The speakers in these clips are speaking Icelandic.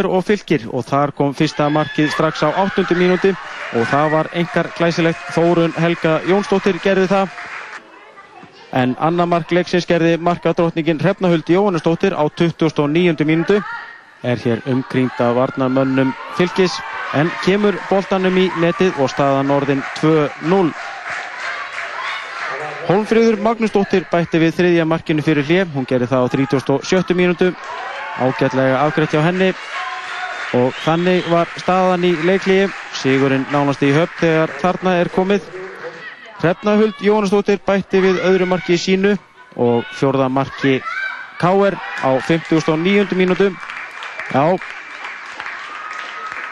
Káir og Fylgir og þar kom fyrsta markið strax á 8. mínúti. Og það var engar glæsilegt Þórun Helga Jónsdóttir gerði það. En annar mark leiksins gerði markadrótningin Hrefnahuld Jóhannesdóttir á 29. mínútu. Er hér umkrýnda varnarmönnum Fylgis en kemur boltanum í netið og staðan orðin 2-0 Holmfríður Magnúsdóttir bætti við þriðja markinu fyrir hlið, hún gerði það á 37. mínútu, ágætlega afgreitt hjá henni og þannig var staðan í leiklíi, Sigurinn nánast í höfn þegar þarna er komið. Hrefnahuld Jónasdóttir bætti við öðru marki í sínu og fjórða marki K.R. á 59. mínútu. Já,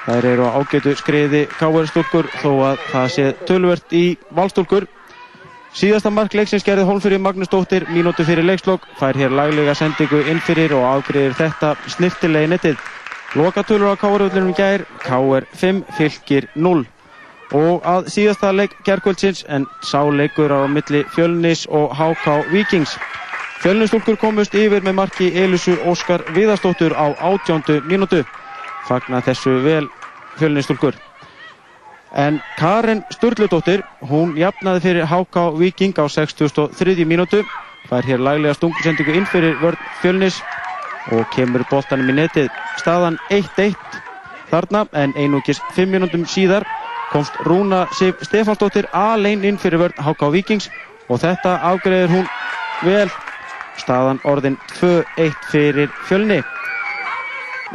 þær eru á ágætu skriði K.R. stúlkur þó að það sé tölvert í valstúlkur. Síðasta mark leiksins gerði Hólmfyrir Magnúsdóttir mínúti fyrir leikslokk, fær hér laglega sendingu inn fyrir og afgriðir þetta snirtilegi nettið. Lokatölur á K.R.völdunum gær, K.R. 5, fylgir 0. Og að síðasta leik gerðkvöldsins en sá leikur á milli Fjölnis og HK Vikings. Fjölnisstúlkur komust yfir með marki Elusu Óskar Viðarstóttur á átjóndu mínútu. Fagnar þessu vel Fjölnisstúlkur. En Karin Sturldudóttir, hún jafnaði fyrir HK Viking á 63. mínútu. Það er hér laglega stungusendingu inn fyrir vörn Fjölnis og kemur bóltanum í netið. Staðan 1-1 þarna en einungis 5 mínútum síðar komst Rúna Sif Stefansdóttir alein inn fyrir vörn HK Vikings og þetta afgreður hún vel. Staðan orðin 2-1 fyrir Fjölni.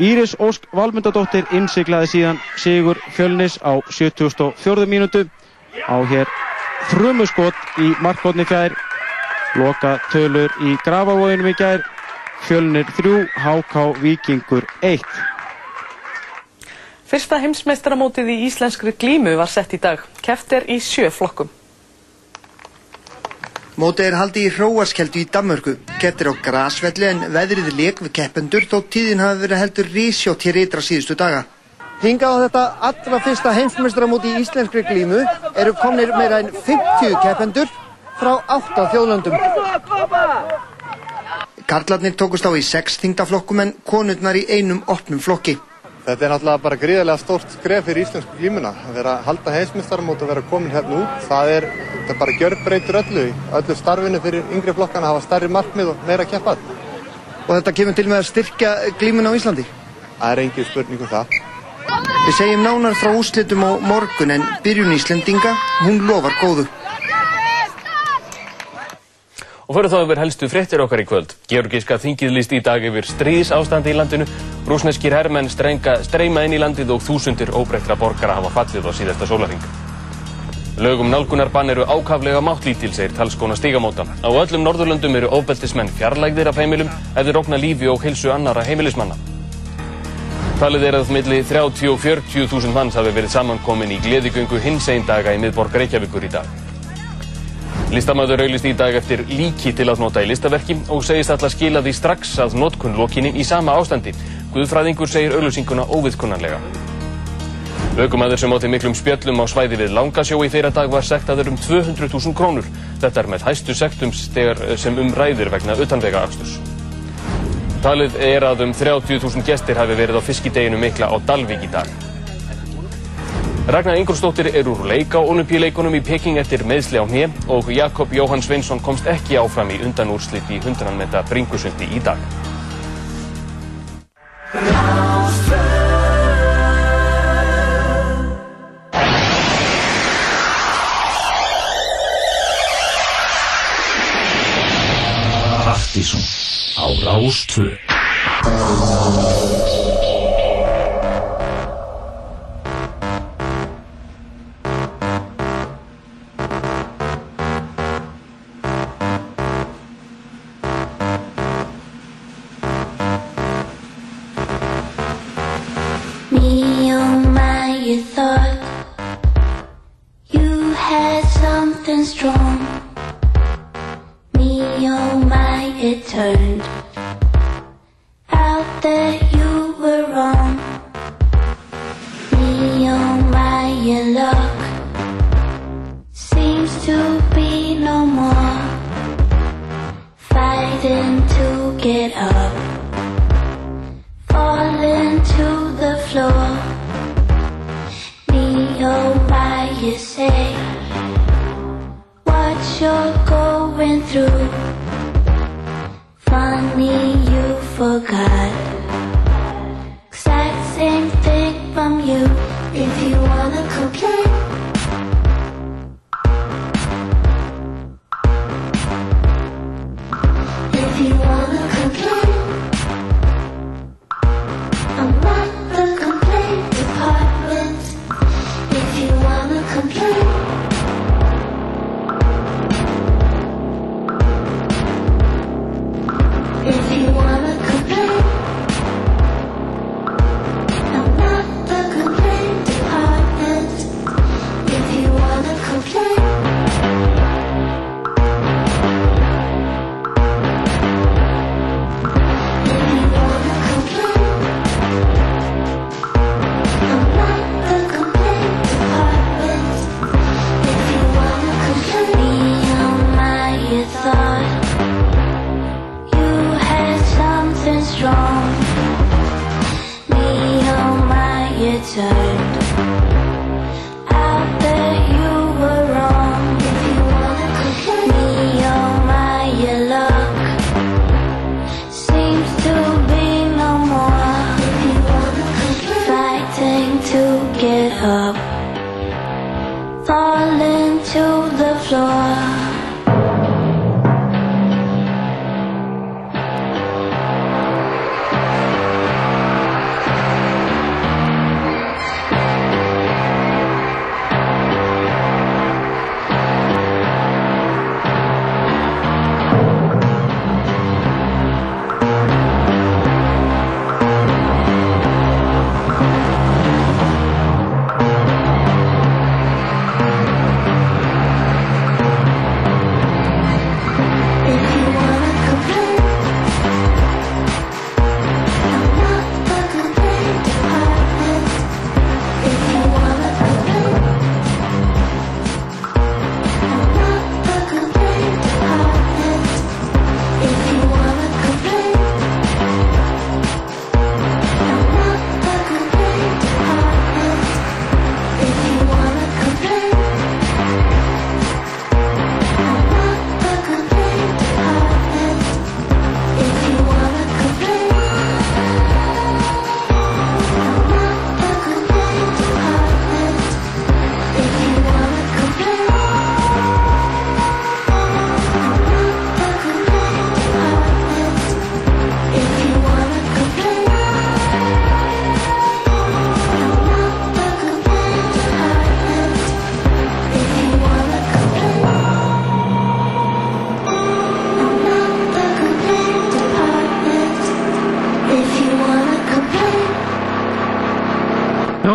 Íris Ósk Valmundadóttir innsiklaði síðan Sigur Fjölnis á 74. mínútu á hér frumuskott í markkotni fjær loka tölur í grafavóginum í gær Fjölnir 3, HK Víkingur 1 Fyrsta heimsmeistaramótið í íslenskri glímu var sett í dag. Keft er í sjö flokkum. Mótið er haldið í hróaskeldu í Danmörku. Kettir á grasvelli en veðrið leik við keppendur þó tíðin hafi verið heldur rísjótt hér ytra síðustu daga. Hingað á þetta allra fyrsta heimsmeistramóti í íslenskri glímu eru komnir meira en 50 keppendur frá 8 þjóðlöndum. Karlarnir tókust á í 6 þingdaflokkum en konurnar í einum opnum flokki. Þetta er náttúrulega bara gríðarlega stórt skref fyrir íslensku glímuna. Það er að halda heimsmyndstarmót og vera komin hérna út. Það er, bara gjörbreytur öllu. Öllu starfinu fyrir yngri flokkana að hafa starri markmið og meira keppað. Og þetta kemur til með að styrkja glímuna á Íslandi? Það er engin spurning um það. Við segjum nánar frá úslitum á morgun en byrjun Íslendinga, hún lofar góðu. Og fyrir þá yfir helstu fréttir okkar í kvöld. Georgíska þingið líst í dag yfir stríðs ástandi í landinu. Rúsneskir herrmenn streyma inn í landið og þúsundir óbreyttra borgara hafa fallið á síðasta sólaring. Lögum nálgunarbann eru ákaflega máttlítil, segir talskona stígamóta. Á öllum Norðurlöndum eru óbeltismenn fjarlægðir af heimilum ef þeir okna lífi og heilsu annara heimilismanna. Talið er að milli 30 og 40 þúsund manns hafi verið samankomin í gleðigöngu hins einn daga í miðborg Reykjavíkur í dag. Listamæður auðlist í dag eftir líki til að nota í listaverki og segist alltaf skila því strax að notkun lokinni í sama ástandi. Guðfræðingur segir auðlusinguna óviðkunnanlega. Ökumæður sem átti miklum spjöllum á svæði við Langasjó í þeirra dag var sektaður um 200.000 krónur. Þetta er með hæstu sektum sem umræðir vegna utanvega aksturs. Talið er að um 30.000 gestir hafi verið á fiskideginu mikla á Dalvík í dag. Ragnar Ingolstóttir er úr leik á olimpíuleikunum í Peking eftir meðsli á hnið og Jakob Jóhann Sveinsson komst ekki áfram í undanúrslit í 100 metra bringusundi í dag. Partíson á Rástvö turned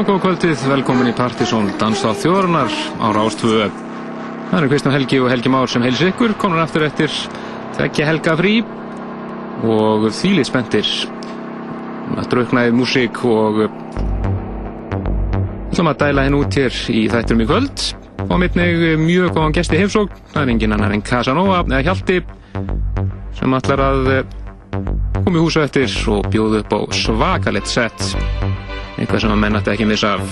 Já, góð kvöldið, velkomin í Partisón Dansa þjóðarnar á Rástvö. Það eru Kristján Helgi og Helgi Már sem heils ykkur, konar aftur eftir tvekja helga frí og þýlið spenntir. Að drauknaði músík og ætlum að dæla henn út hér í þætturum í kvöld. Og mittnig mjög góðan gesti heimsókn, það er engin annar en Casanova eða Hjalti sem ætlar að í húsa eftir og bjóða upp á svakalett sett eitthvað sem að menn ætti ekki að missa af.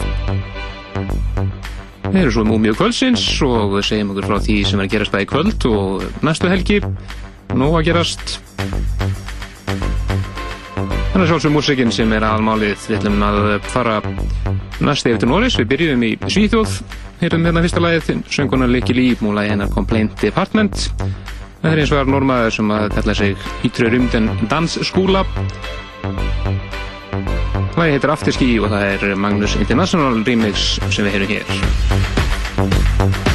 Við erum svo múmið kvöldsins og við segjum okkur frá því sem er að gerast það í kvöld og næstu helgi. Nú að gerast. Þannig er sjálfsög músikinn sem er aðalmálið. Við ætlum að fara næst yfir til Norris, við byrjum í Svíþjóð. Hérum hérna fyrsta lagið, sönguna Likki Líf og lagið hennar Complaint Department. Það er eins og var normaður sem að kalla sig Ítrö Rymden Dansskúla Lagið heitir Afterski og það er Magnus International Remix sem við heyrum hér.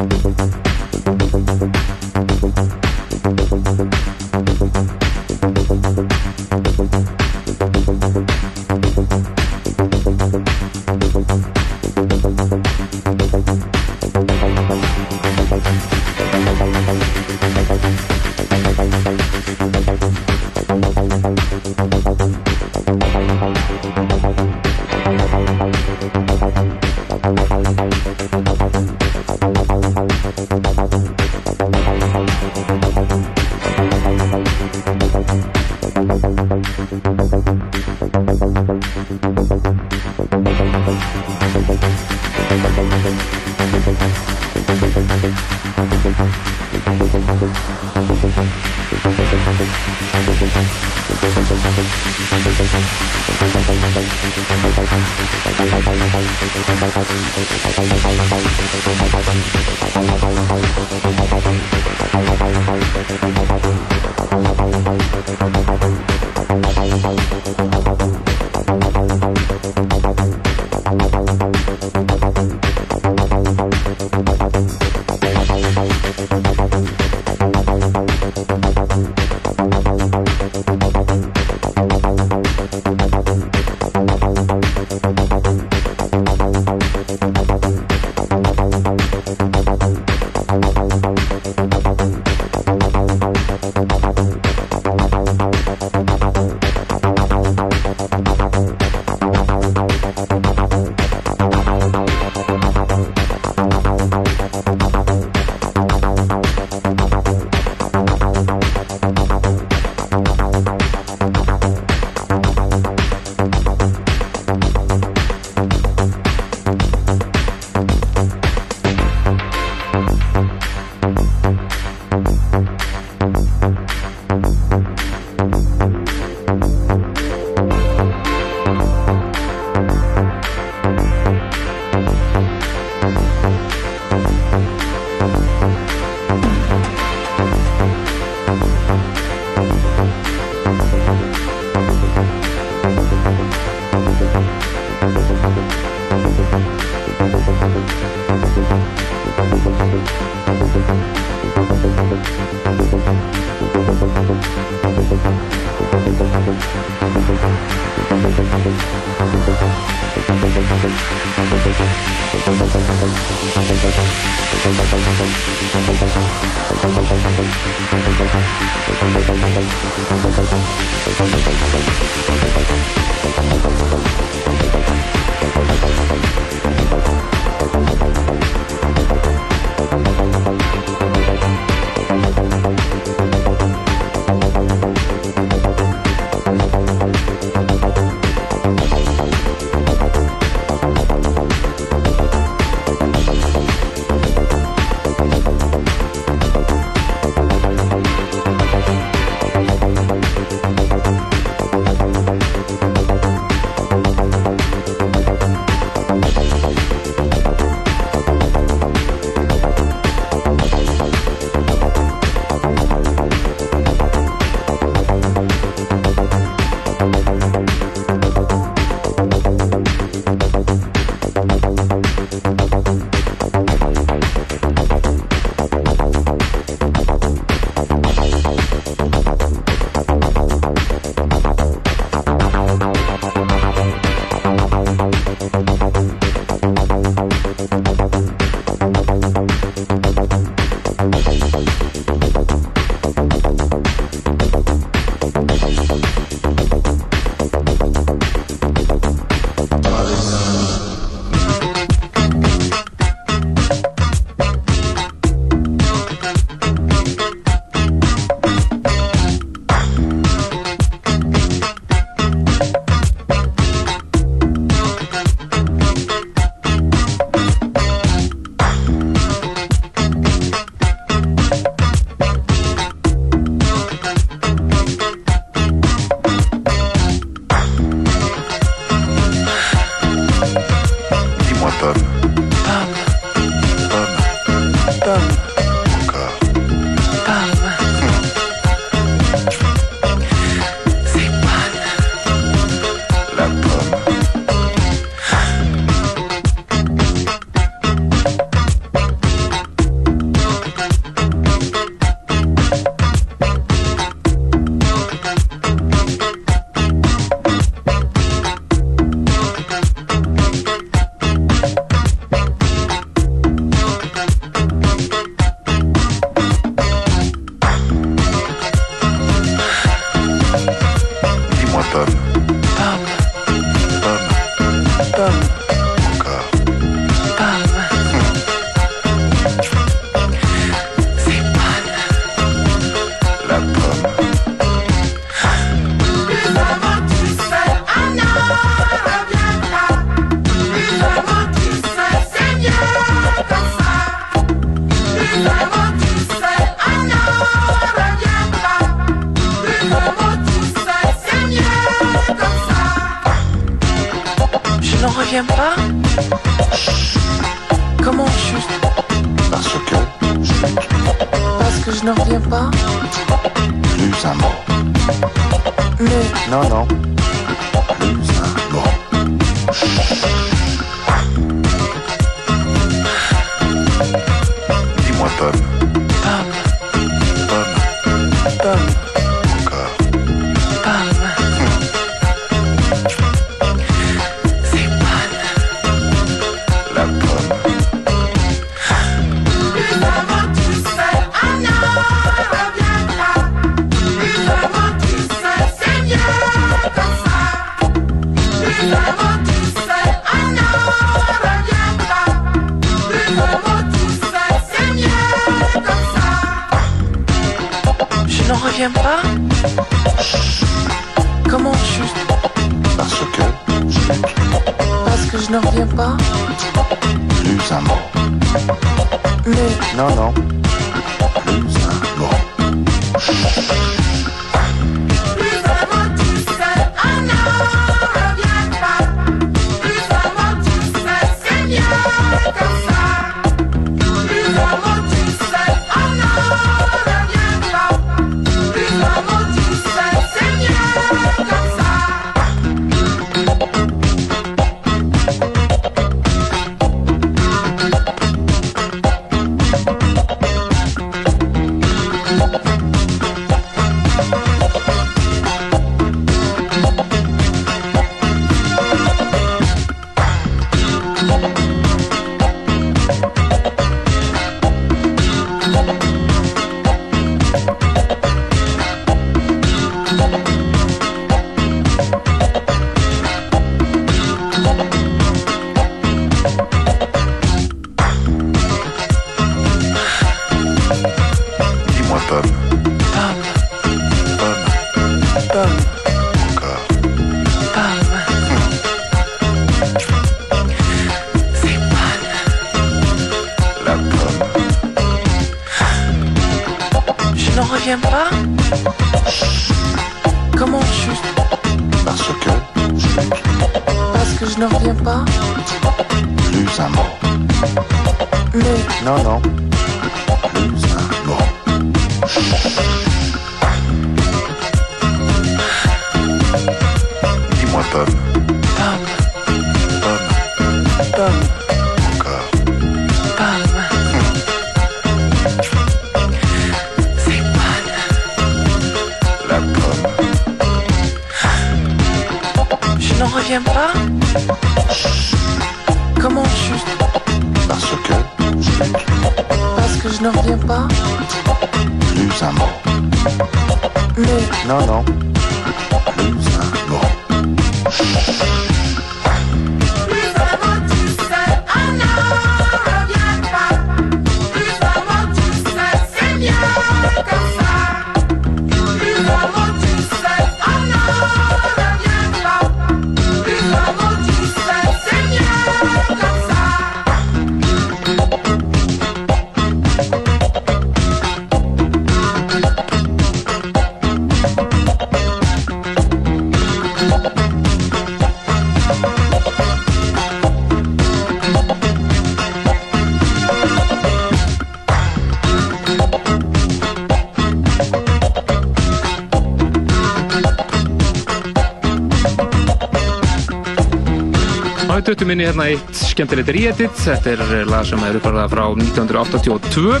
Í hérna eitt skemmtilegt re-edit. Þetta er eh, lag sem er uppvarðað frá 1982.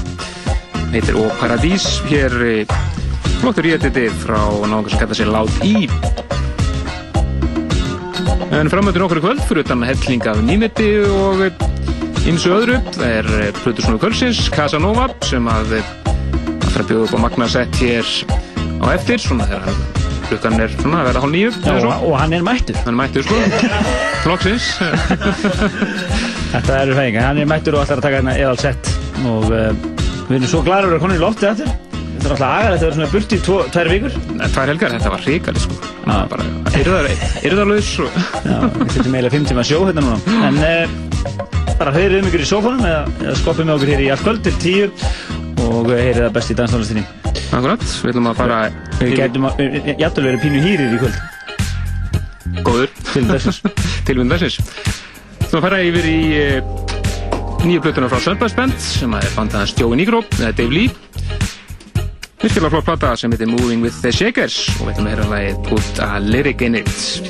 Heitir Ó Paradís. Hér eh, flottur re-editi frá náðungar sem kalla sér Loud E. En framöndur okkur í kvöld fyrir utan helling af nýmeti og ymsu öðru. Það er eh, Plutusnúi Kvöldsins, Casanova, sem að eh, að fara að bjóða upp á Magnasett hér á eftir, svona þegar hann klukkan er svona að vera hálf nýju. Og, hann er mættur. Hann er mættur, sko. Flokksins. Þetta eru fæðingar. Hann er mættur og ætlar að taka hérna eðal sett og uh, við erum svo gladur að vera konið í loftið eftir. Þetta er alltaf agalegt að vera svona burt í tvo, tvær vikur. Tvær helgar, þetta var ríkali, sko. Yrðarlaus og... Já, við setjum eiginlega fimm tíma sjó hérna núna. En uh, bara höyrið um ykkur í sófanum eða, eða skoppið með okkur hér í allt kvöld til tíu og heyrið það best í danstónlistinni. Akkurat, við ætlum að fara... Við gætum að, jættul verið pínu hýrir í kvöld. Góður. Til þessins. Tilvinn þessins. Þú ætlum að fara yfir í uh, nýju plötuna frá Sunbus Band sem er bandaðans Joey Negro, eða Dave Lee. Virkilega flott plata sem heitir Moving with the Shakers og við ætlum að heyra lagið Put a Lyric in It.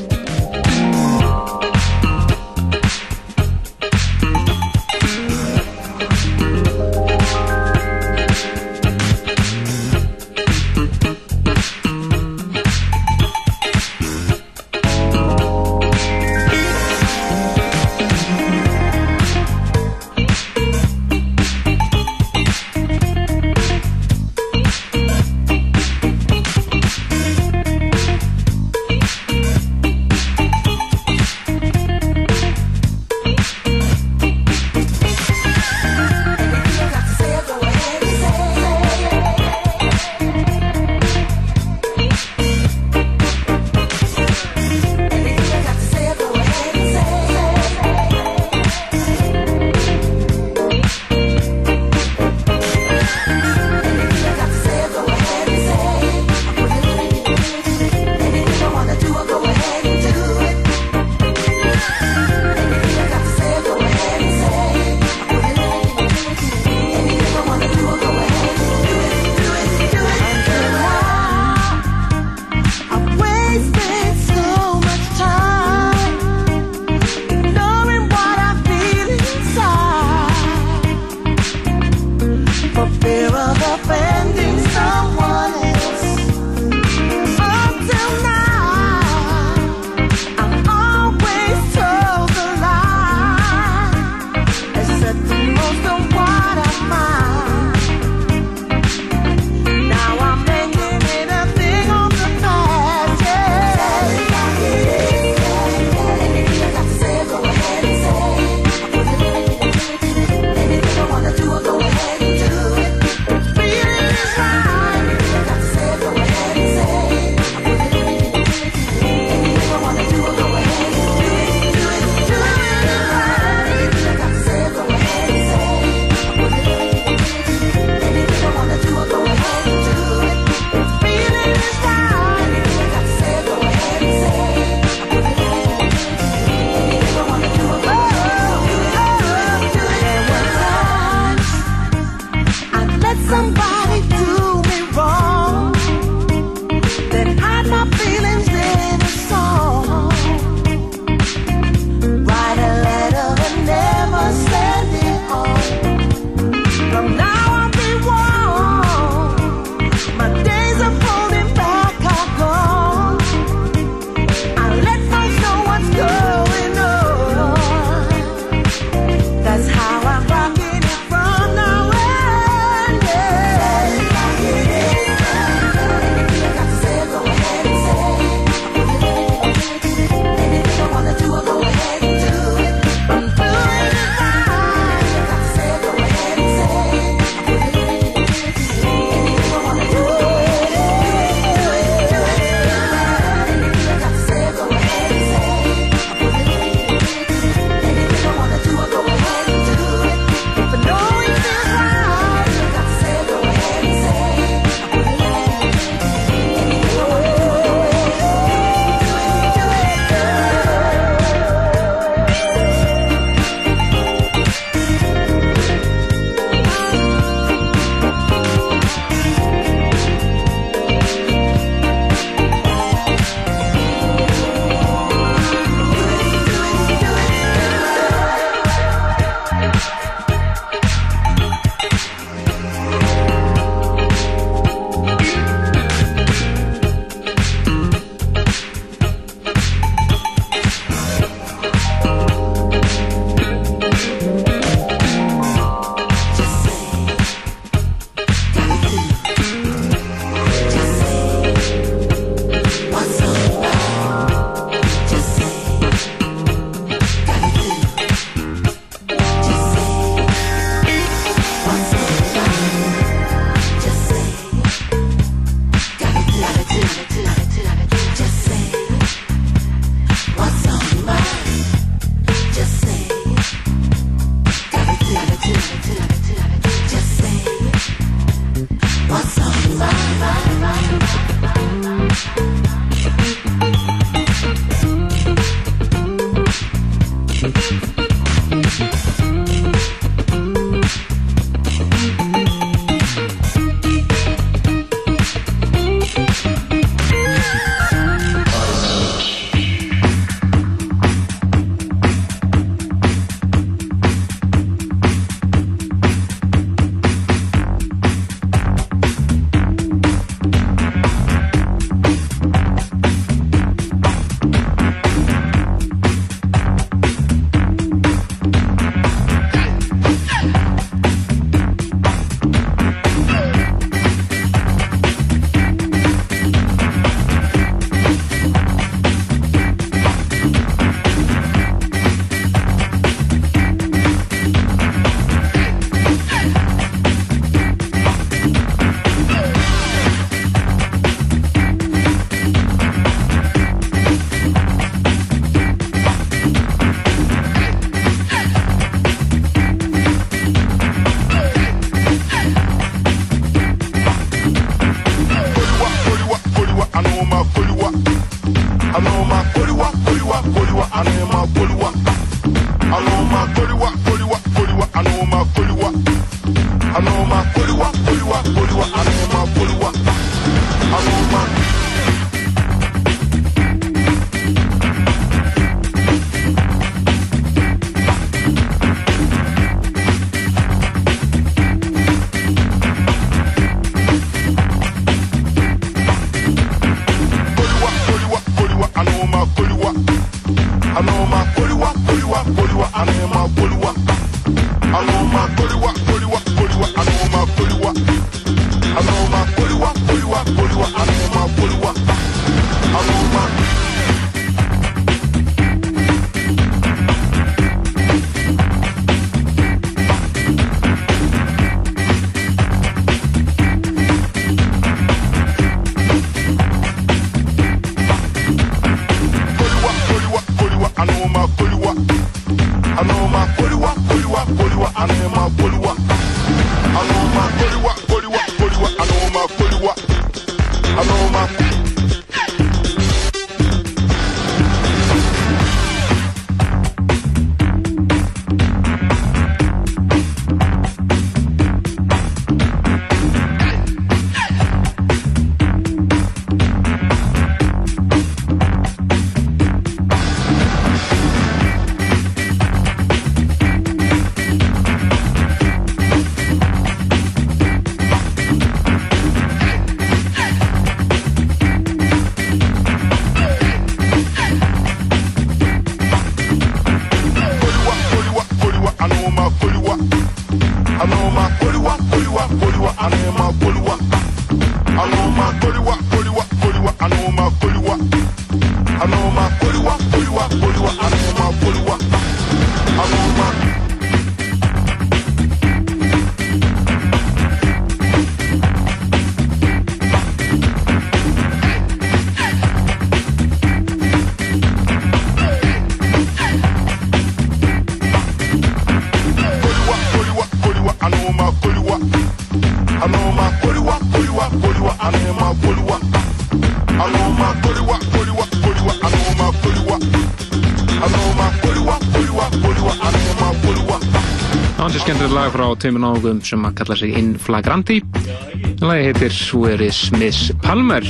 Skemmtilegt lag frá tveimur náðungum sem að kalla sig In Flagranti. Lagi heitir Where is Miss Palmer.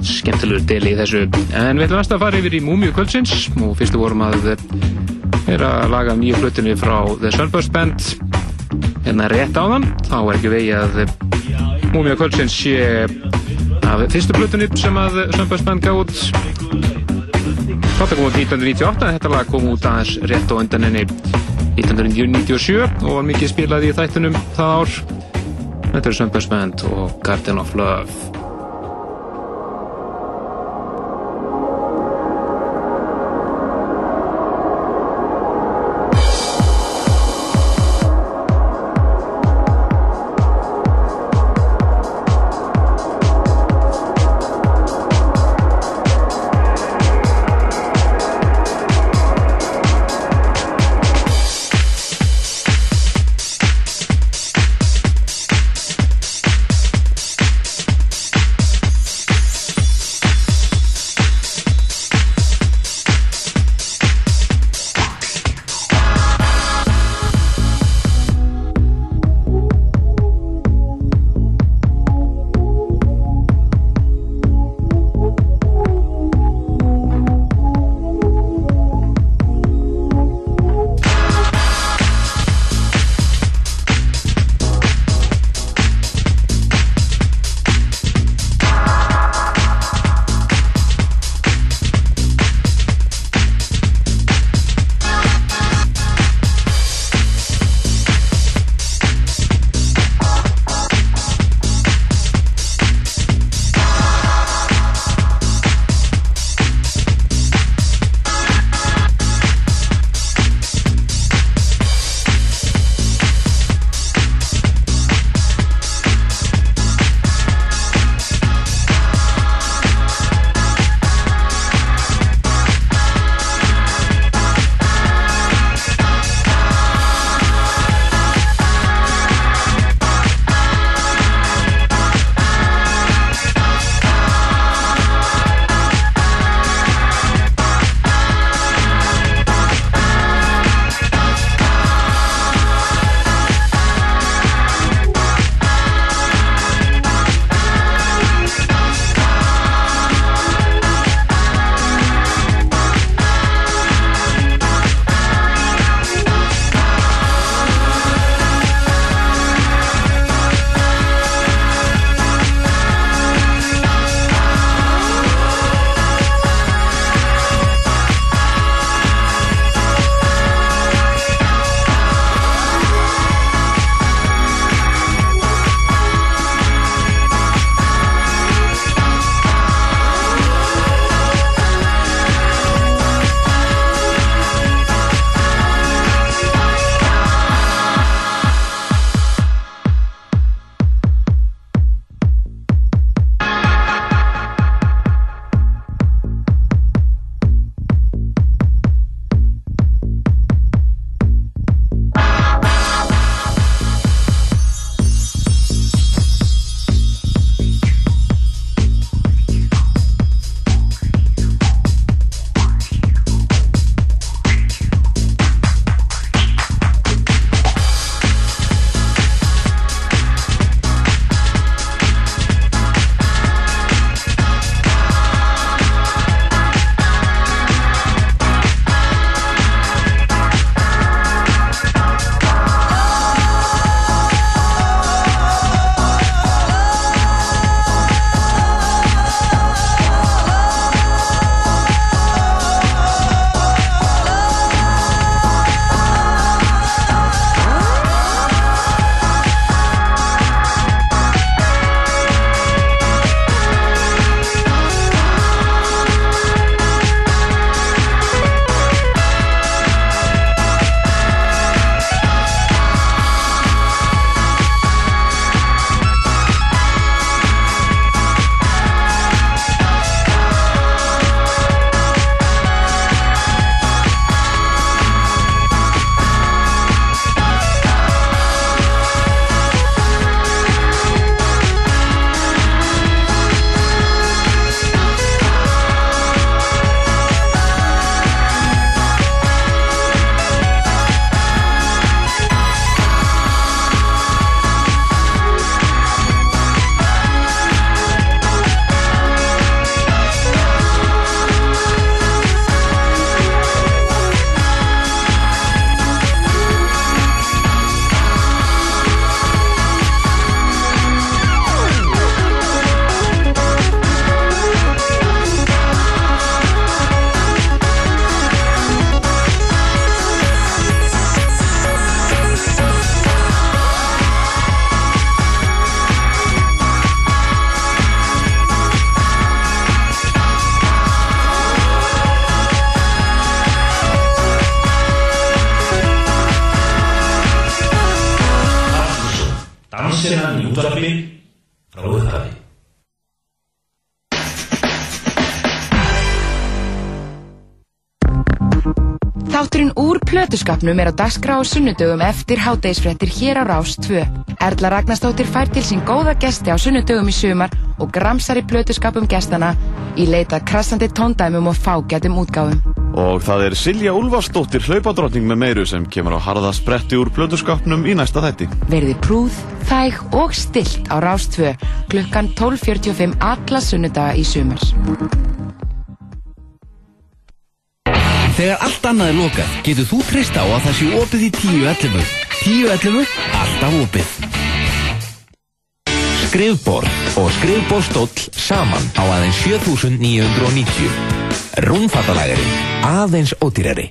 Skemmtilegur del í þessu. En við ætlum næst að fara yfir í Múmiu kvöldsins og fyrstu vorum að er að laga nýju flutinu frá The Sunburst Band hérna rétt á þann. Þá er ekki vegi að Múmiu kvöldsins sé af fyrstu flutinu sem að Sunburst Band gaf út. Þetta kom út 1998 en þetta lag kom út aðeins rétt á undan henni 1997 og var mikið spilað í þættunum það ár. Þetta er Sunburst Band og Garden of Love. Plötuskapnum er á dagskrá á sunnudögum eftir hátegisfréttir hér á Rás 2. Erla Ragnarstóttir fær til sín góða gesti á sunnudögum í sumar og gramsar í plötuskapum gestana í leita krassandi tóndæmum og fágætum útgáfum. Og það er Silja Úlfarsdóttir hlaupadrottning með meiru sem kemur á harða spretti úr plötuskapnum í næsta þætti. Verði prúð, þæg og stilt á Rás 2 klukkan 12.45 alla sunnudaga í sumar. Þegar allt annað er lokað, getur þú treyst á að það sé opið í 10.11. 10.11. Alltaf opið. Skrifborð og skrifborðstóll saman á aðeins 7990. Rúmfattalægari, aðeins ódýrari.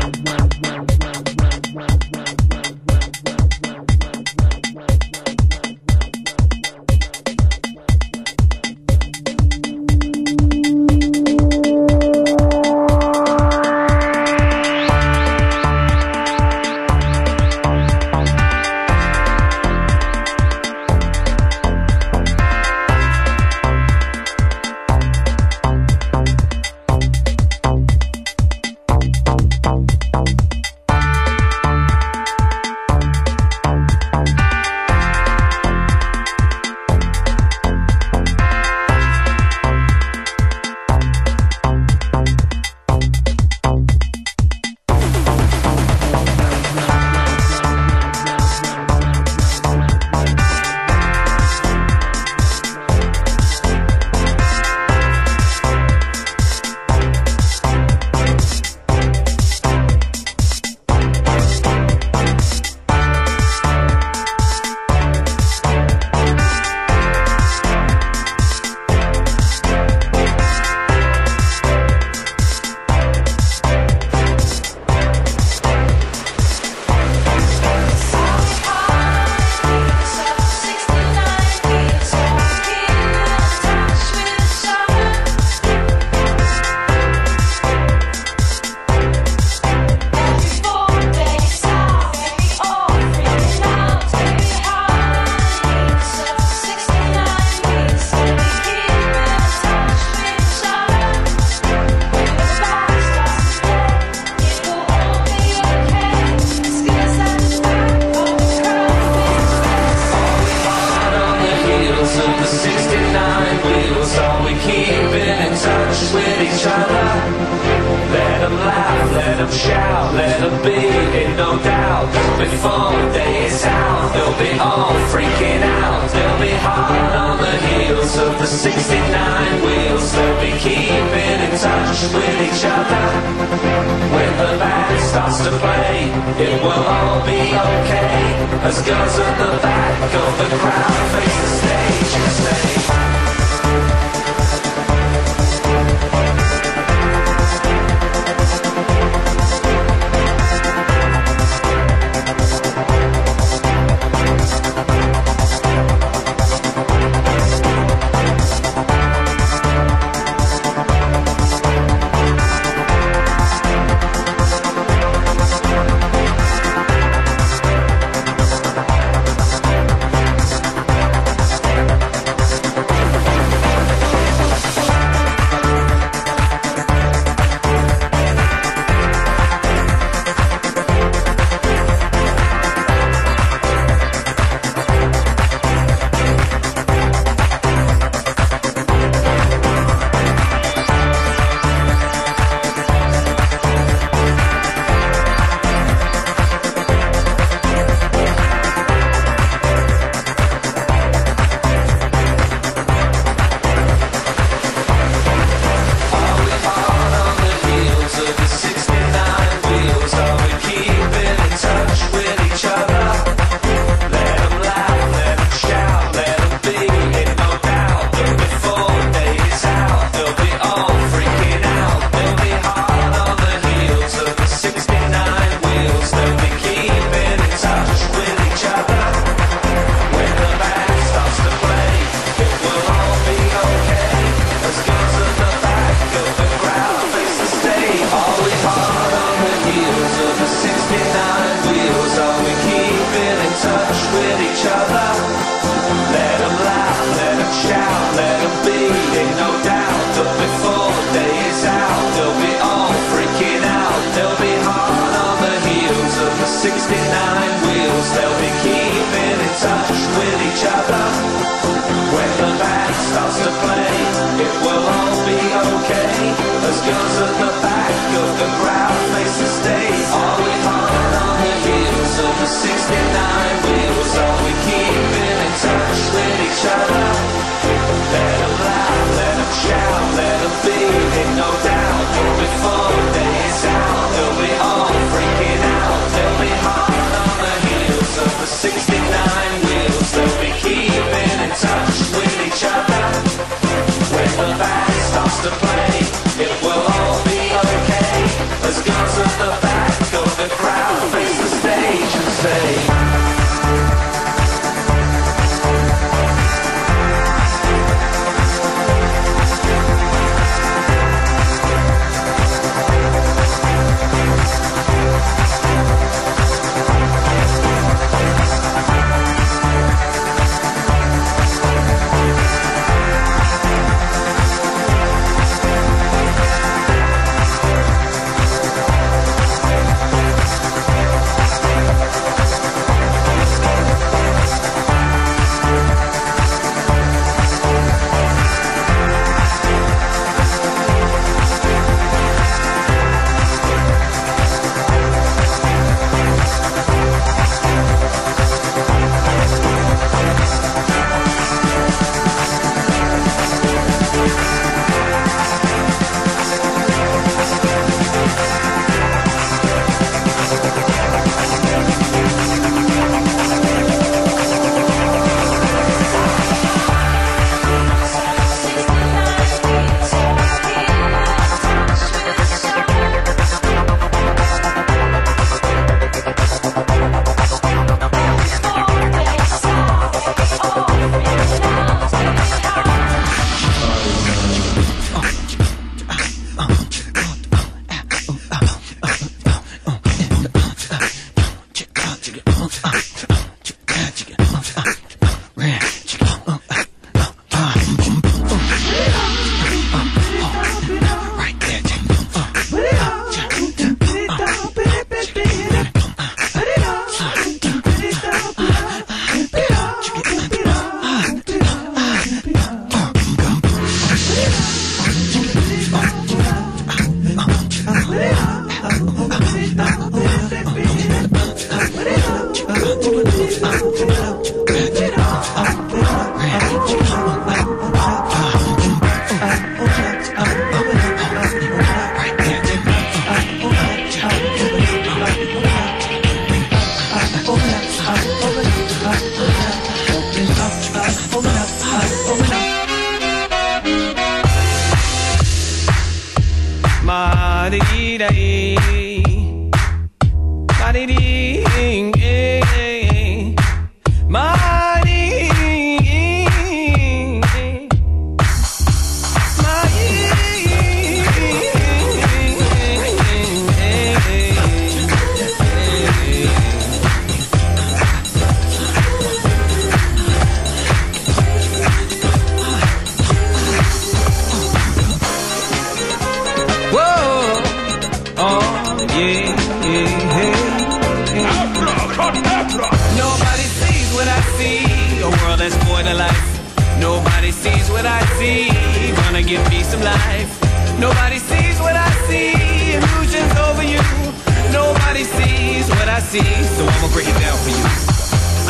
So I'ma break it down for you.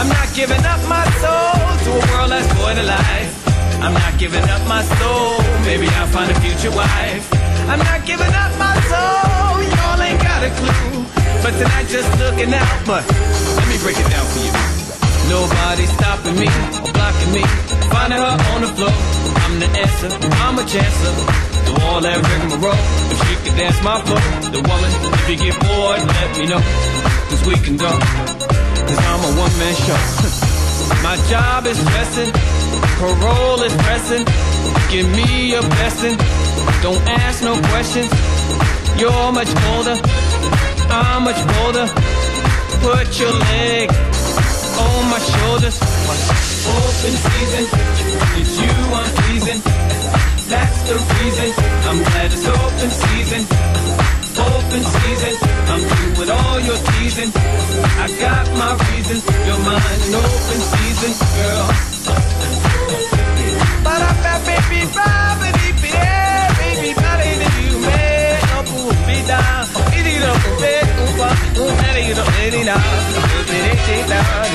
I'm not giving up my soul to a world that's life. I'm not giving up my soul, maybe I'll find a future wife. I'm not giving up my soul, y'all ain't got a clue. But tonight just looking out, but let me break it down for you. Nobody's stopping me or blocking me. Finding her on the floor, I'm the answer, I'm a chancer. Do all that rigmarole, if she could dance my floor. The woman, if you get bored, let me know, cause we can go. Cause I'm a one man show. My job is stressing, parole is pressing. Give me your blessing, don't ask no questions. You're much older, I'm much bolder. Put your leg on my shoulders. Open season, it's you I'm pleasing. the reason. I'm glad it's open season. Open season. I'm through with all your teasing. I got my reasons. You're mine in open season, girl. But I felt baby, baby, baby, baby, you made no pull me down. Baby, you don't bet, ooh, ooh, baby, you don't it it down.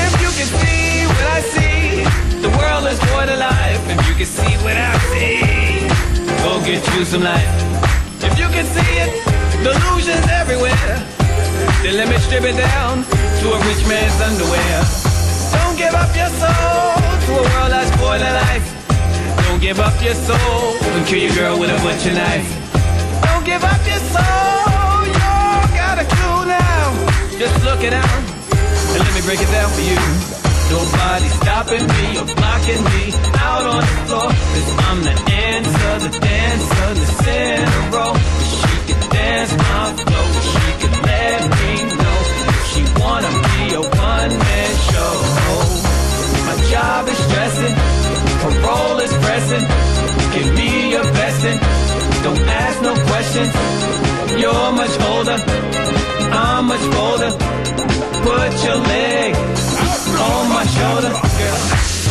If you can see what I see, the world is more to life. If you can see what I see, go get you some life. If you can see it, delusions everywhere. Then let me strip it down to a rich man's underwear. Don't give up your soul to a world that's to life. Don't give up your soul and kill your girl with a butcher knife. Don't give up your soul, you got a clue now. Just look it out and let me break it down for you. Nobody stopping me or blocking me out on the floor. Cause I'm the answer, the dancer, the center. She can dance my flow. She can let me know if she wanna be a one-man show. My job is stressing, parole is pressing. Give me your blessing. Don't ask no questions. You're much older, I'm much bolder. Put your leg on my shoulder, girl.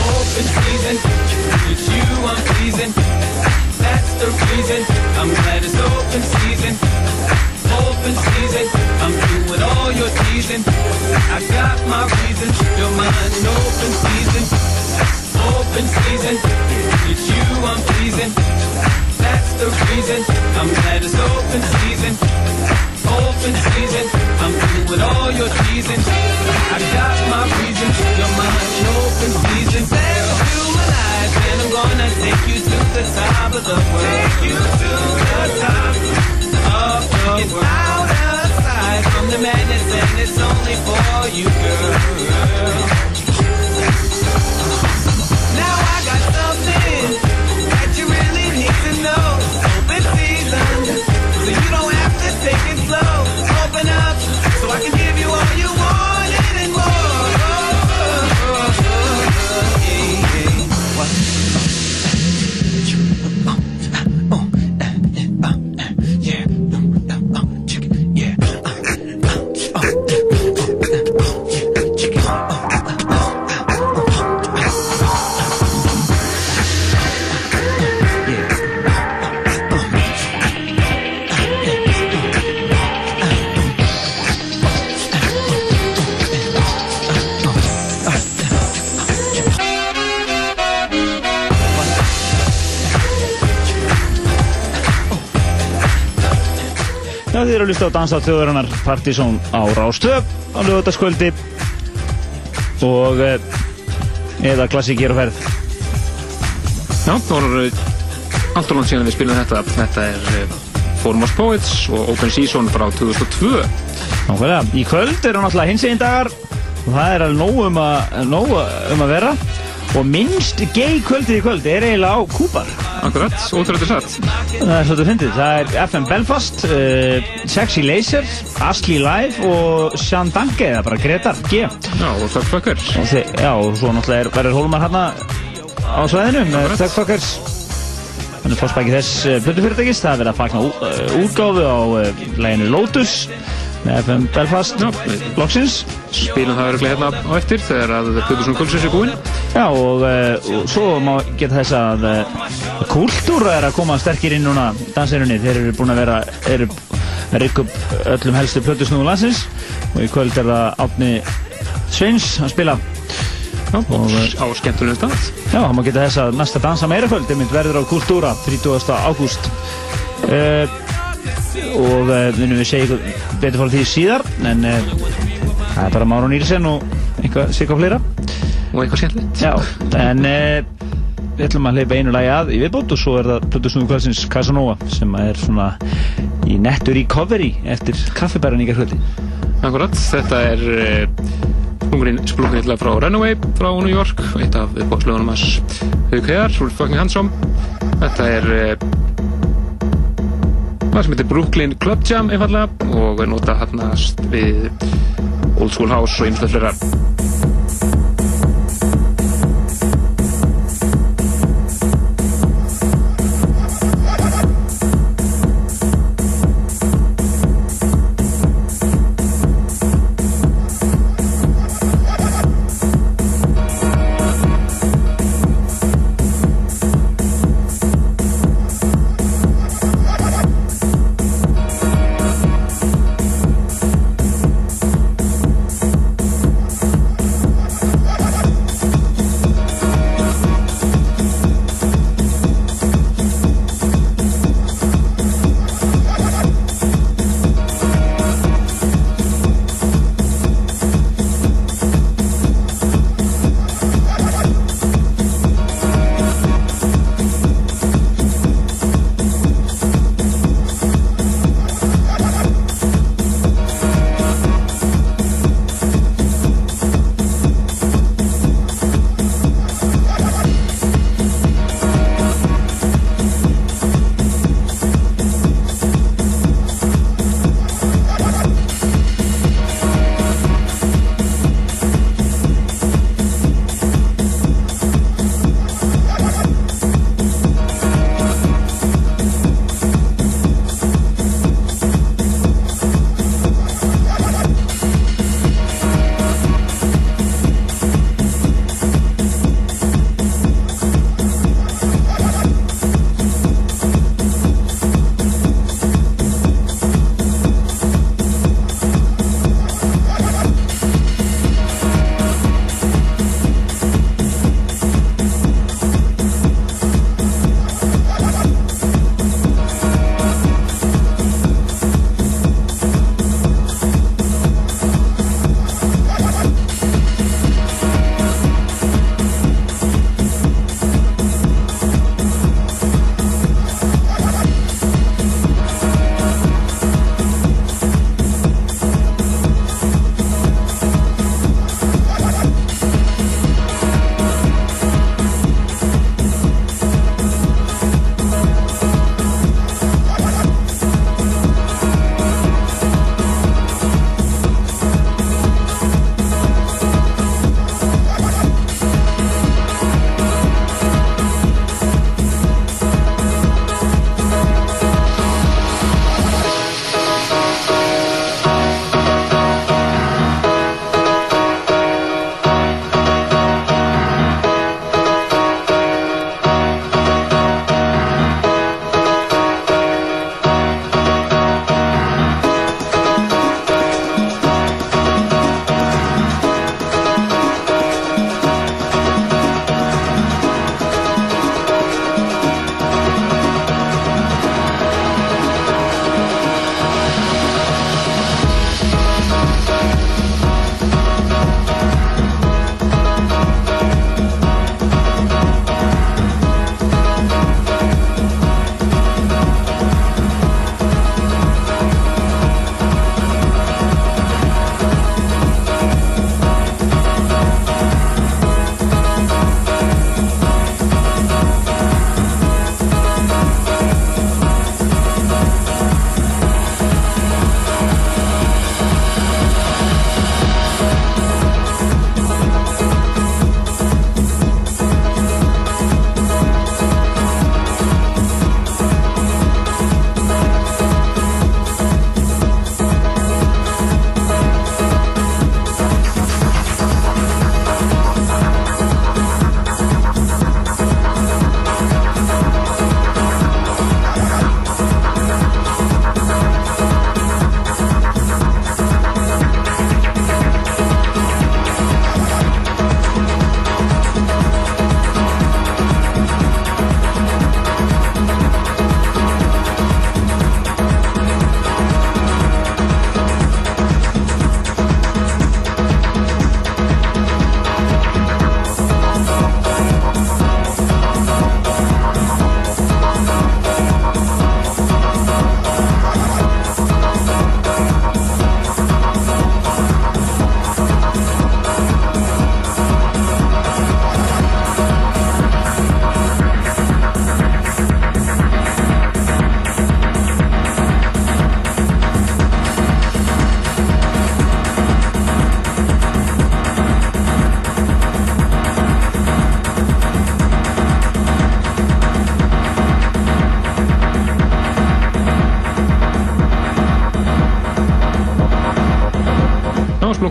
Open season, it's you I'm pleasing. That's the reason I'm glad it's open season. Open season, I'm through with all your teasing. I got my reasons, you're mine in open season. Open season, it's you I'm pleasing. That's the reason I'm glad it's open season. Open season, I'm through with all your teasing. I got my reasons, you're mine in open season. Set you alive, and I'm gonna take you to the top of the world. Take you to the top of the world. It's out of sight from the madness, and it's only for you, girl. Now I got something take it slow. Eru að hlusta á Dansa þjóðurinnar Partizón á Rástöð á lögutaskvöldi og eh, eða klassík hér á ferð. Já, það voru allt og langt síðan við spilum þetta. Þetta er eh, Forum of Poets og Open Season frá 2002. Nákvæmlega. Í kvöld eru náttúrulega hins einn dagar og það er alveg nóg um að, nóg um að vera og minnst gay kvöldið í kvöld er eiginlega á Kúpar. Akkurat, ótrúlega satt. Það er svolítið fyndið. Það er FM Belfast, uh, Sexy Laser, Ashley Live og Sean Danke, eða bara Gretar G. Já, og Thugfuckers. Já, og svo náttúrulega er- verður Hólmar hérna á svæðinu með Thugfuckers. Þannig fórspæki þess uh, plötufyrirtækis. Það er verið að fagna uh, útgáfu á uh, læginu Lotus með FM Belfast loksins. Spilum það öruglega hérna á eftir þegar að Plutusson Kulsins er búinn. Já, og, uh, og svo má geta þess að uh, Kultúra er að koma sterkir inn núna danserinni. Þeir eru búin að vera eru að rikka upp öllum helstu plötusnúðu landsins og í kvöld er það Átni Sveins að spila. Já, og á skemmtunum stað. Já, það má geta þess að næsta dansa meira kvöld einmitt verður á Kultúra 30. ágúst. Uh, og uh, munum við segja ykkur betur frá því síðar en uh, það er bara Máron Nílsen og eitthvað sikka fleira og eitthvað skemmtilegt en uh, við ætlum að hleypa einu lagi að í viðbót og svo er það Plutusnúðu kvöldsins Casanova sem er svona í nettur recovery eftir kaffibæran í gerðkvöldi Akkurat, þetta er hlungurinn splungnilla frá Runaway frá New York, eitt af bókslögunum hans Hauk Heiðar, Rúl Fucking Handsome þetta er uh, það sem heitir Brooklyn Club Jam einfallega og er notað hérna við Old School House og ymslega fleira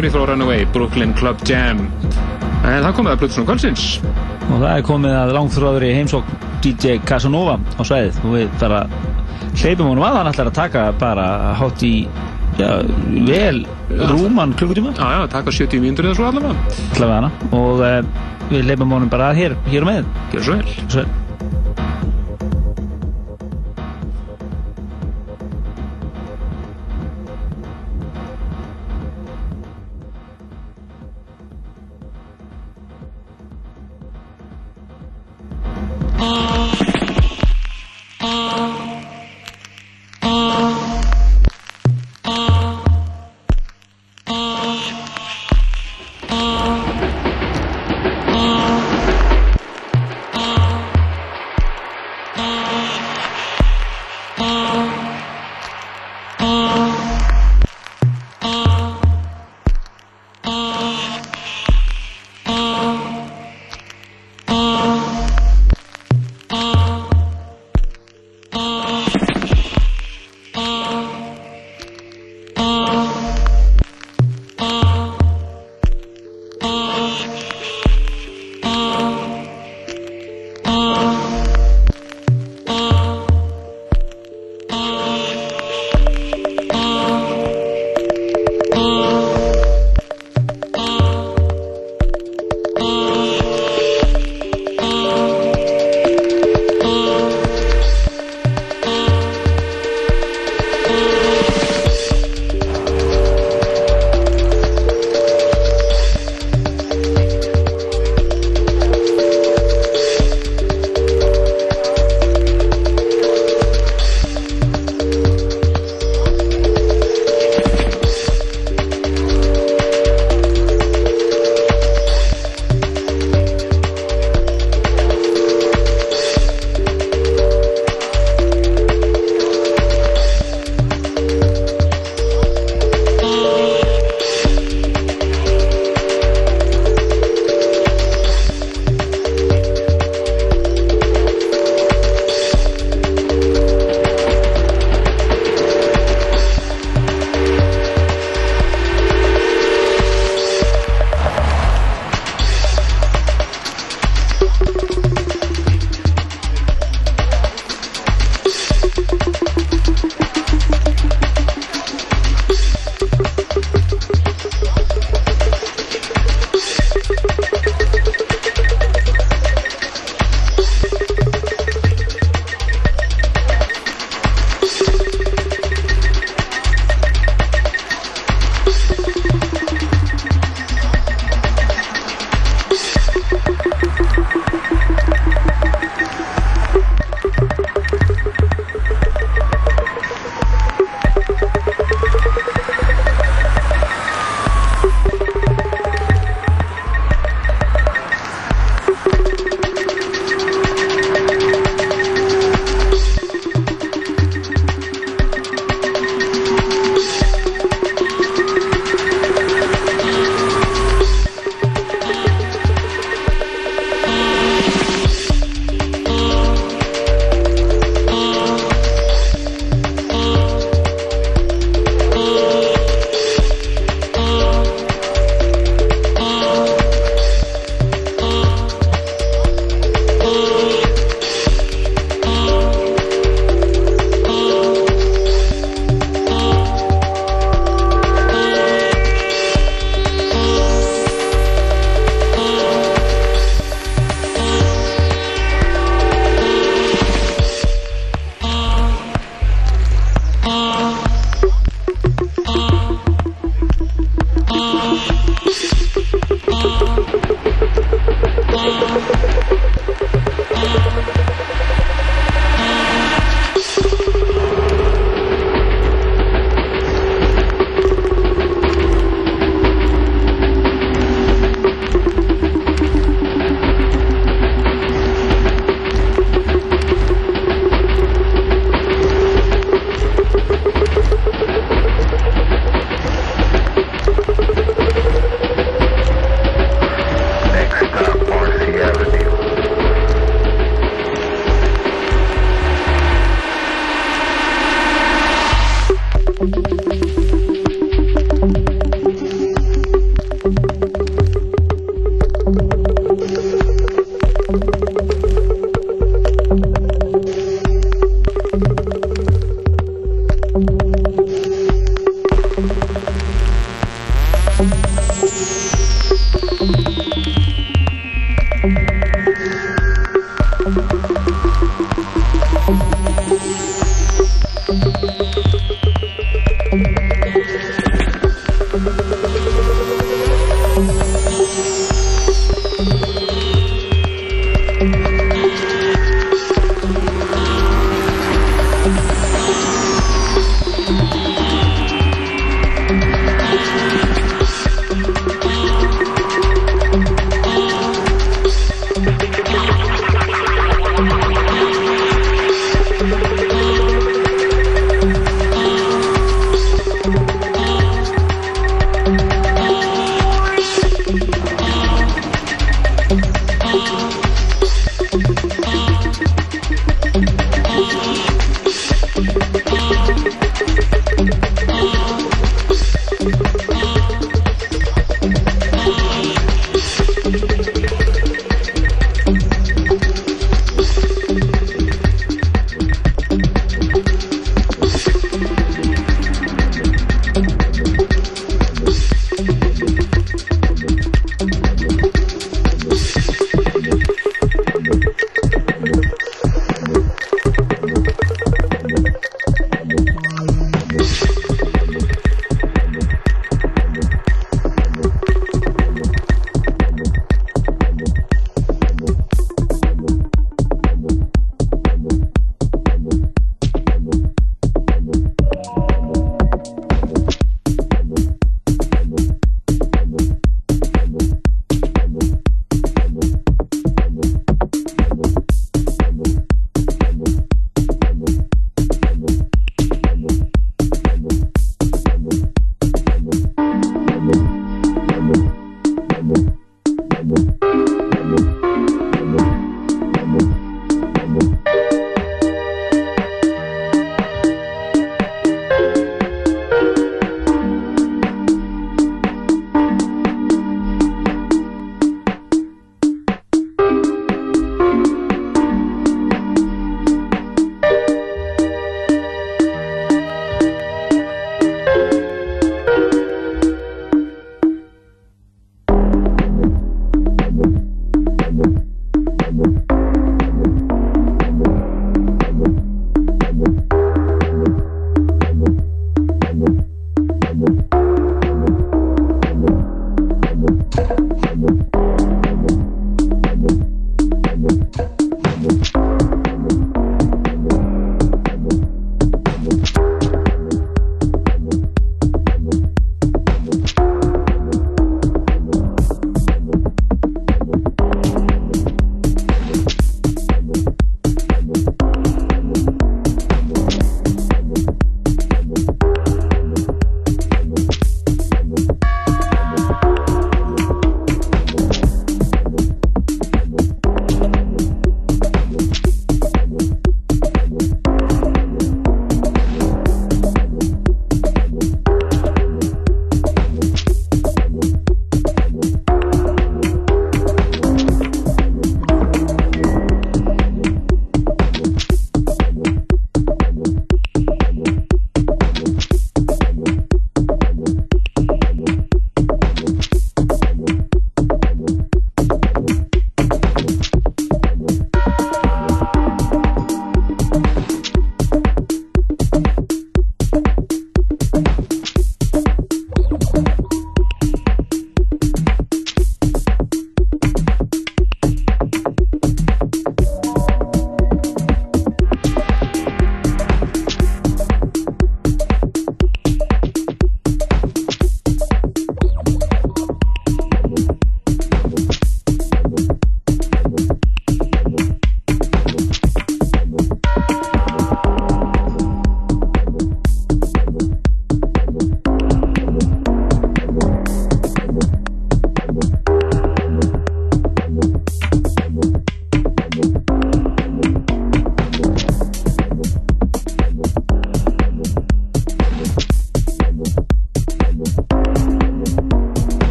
flokkunni frá Runaway, Brooklyn Club Jam. En það komið að Plutusnúr Kvöldsins. Og það er komið að langþróður í heimsókn DJ Casanova á svæðið og við bara hleypum honum að hann ætlar að taka bara hátt í já, vel rúman klukkutíma Já, já, taka 70 mínútur eða svo allavega. allavega hana og uh, við hleypum honum bara að hér, hér og með Gjör svo vel. Svo vel. Peace.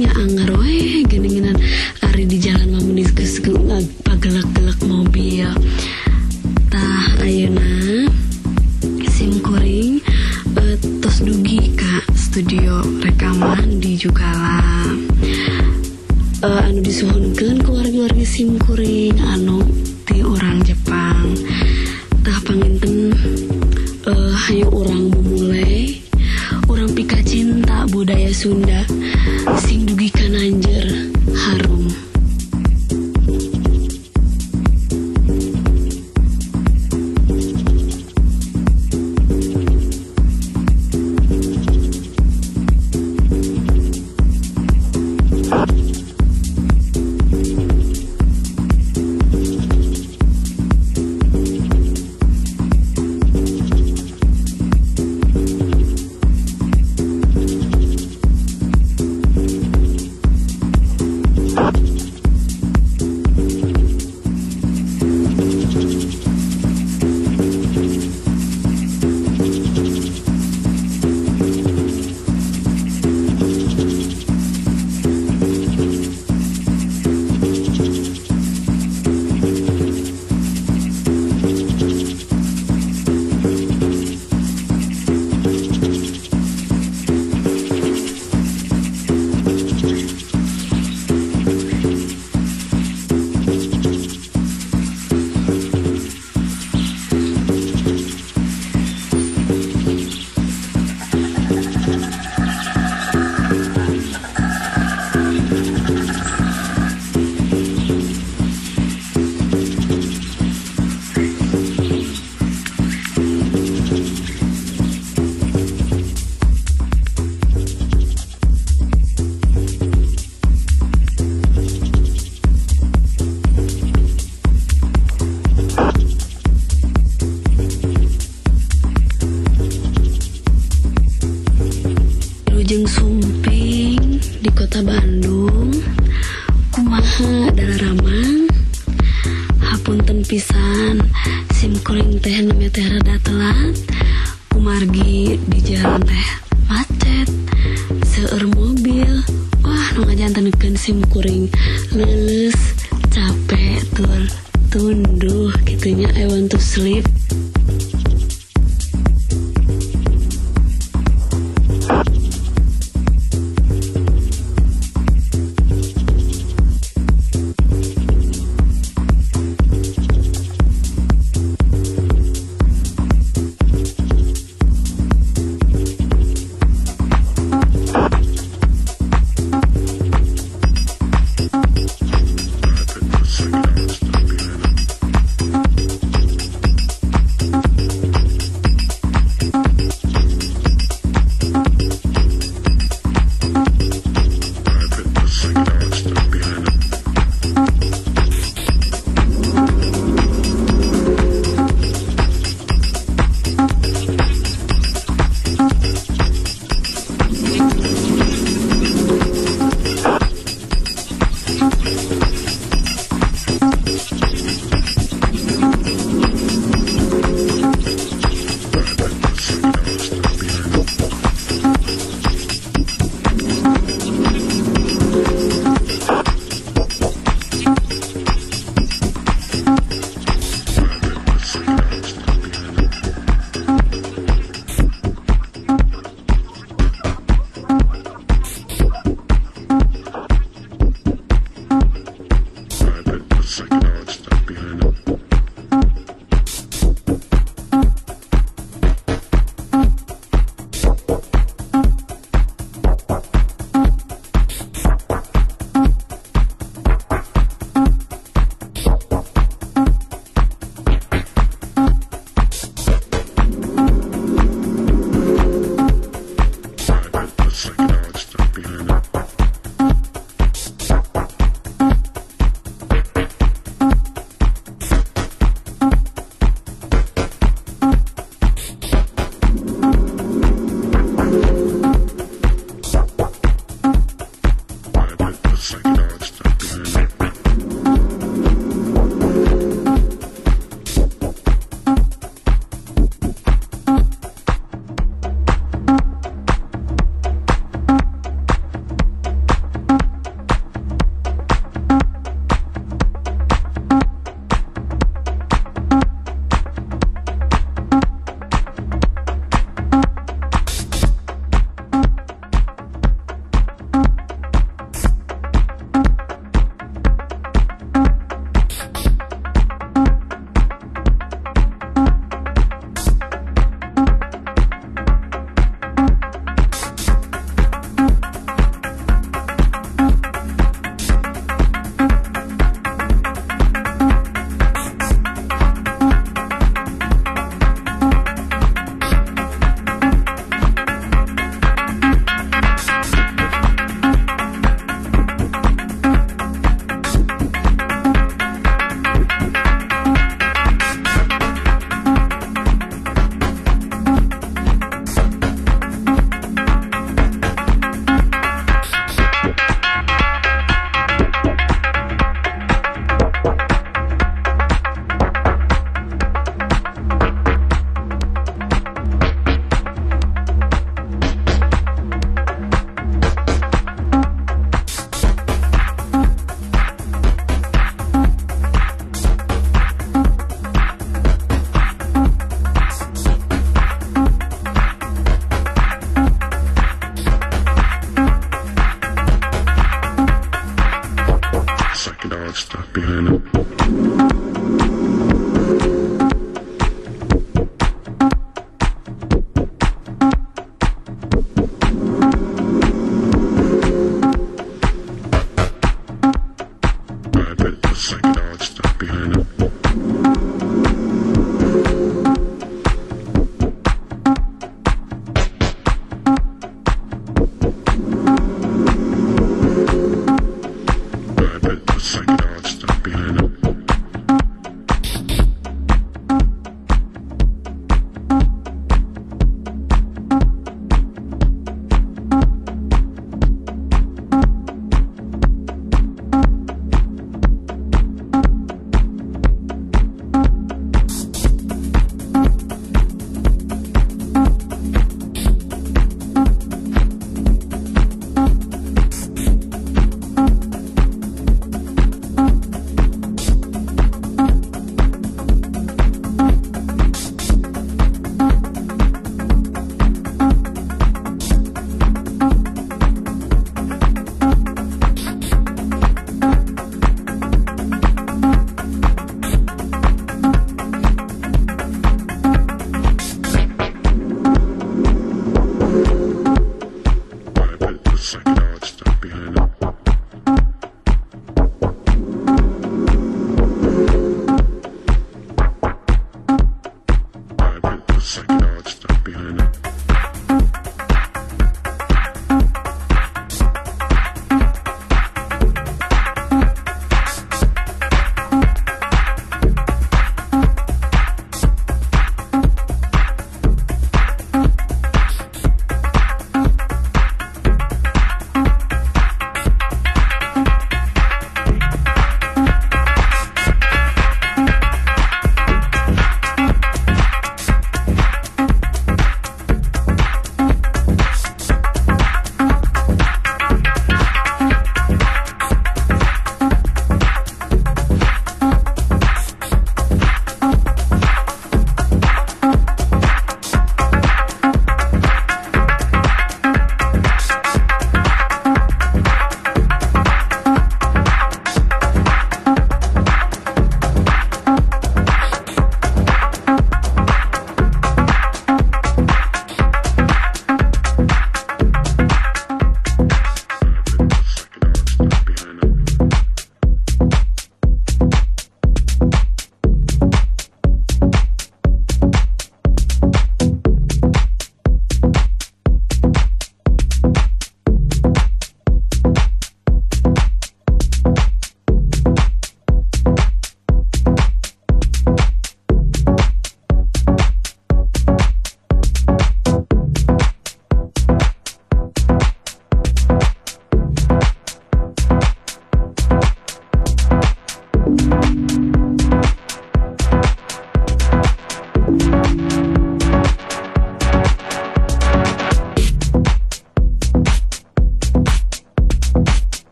nya anggar we geuningan ari di jalan mamun geus eh, pagelak-gelak.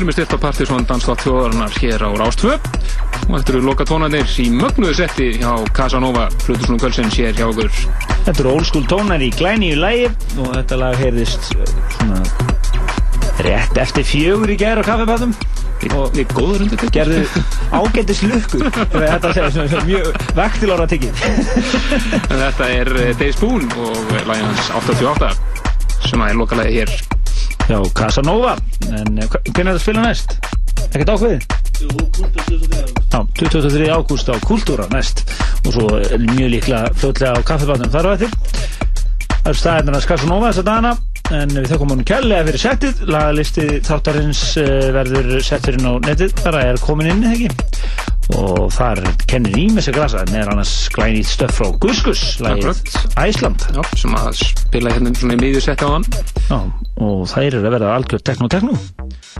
Það erum við stilt á Partisón Danslátt þjóðarinnar hér á Rástvö og þetta eru loka tónarnir í mögnuðu setti hjá Casanova Flutusnum Kvölsins hér hjá okkur. Þetta eru school tónar í glæníu lægi og þetta lag heyrðist uh, svona rétt eftir fjögur í gær á kaffepatum og við góður undir þetta gerðu ágættis lukku þetta svona mjög vektilára tiggið En Þetta er eh, Dave Spoon og lagið hans 88 sem er lokalagi hér Já, Casanova. En eh, hvernig er þetta spila næst? Ekkert ákveðið? Já, 23. ágúst á Kultúra næst. Og svo eh, mjög líklega fljótlega á kaffepatum þar á eftir. Það eru staðirnar að Casanova þessa dagana. En við þakkum honum kærlega fyrir settið. Lagalisti þáttarins uh, verður settur inn á netið. Bara er komin inn ekki? Og þar kennir ímið sig grasa meðan annars glænýtt stöf frá Guskus lagið Æsland. Já, sem að spila hérna svona í miðju setti á hann og þær eru að verða algjör tekno-tekno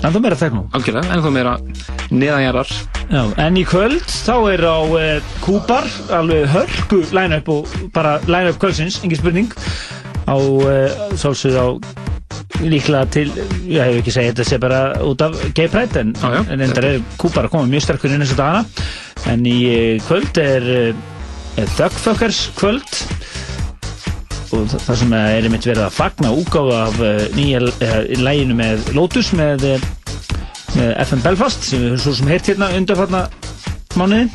ennþá meira tekno Algjörlega, ennþá meira neðanjarðar. Já, en í kvöld þá er á uh, Kúpar alveg hörku line-up og bara line-up kvöldsins, engin spurning. Á uh, sálsögð á líklega til, ég hef ekki segið þetta sé bara út af gay pride en, já, en endar er Kúpar að koma mjög sterkur inn þessu dagana. En í uh, kvöld er, uh, er Thugfuckers kvöld og þa- það sem er einmitt verið að fagna úgáfa af uh, nýja uh, læginu með Lotus með, uh, með FM Belfast sem við höfum svo sem heyrt hérna undarfarna mánuði.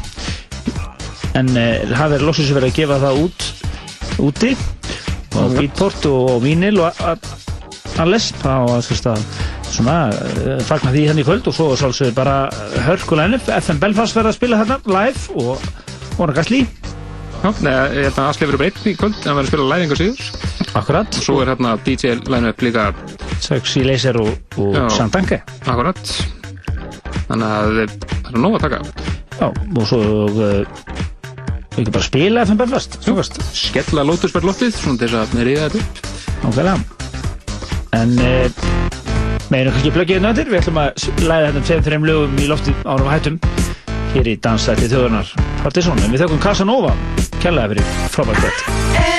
En það verið loksins verið að gefa það út úti. Og Beatport og, og Vinyl og alles sérst að svona fagna því hérna í kvöld og svo sálsögur bara hörkulegni FM Belfast verið að spila hérna live og Óna Gasly Neða, ég held að Asli verður breytt í kvöld hann verður að spila læðingar síður Akkurat. Og svo er hérna DJ line-up líka Sexy Laser og, og. Sandanke Akkurat. Þannig að það er nóg að taka. Já, og svo ekki bara spila FM Belfast skella lótusverð loftið svona til þess að með ríða þetta upp. Nákvæmlega. En uh, meðinu kannski plöggið nöttir Við ætlum að læra þetta tveim, þreim lögum í lofti árum hættum. Hér í Dansætti þjóðurnar Partizón En við þökkum Casanova Kærlega fyrir frábært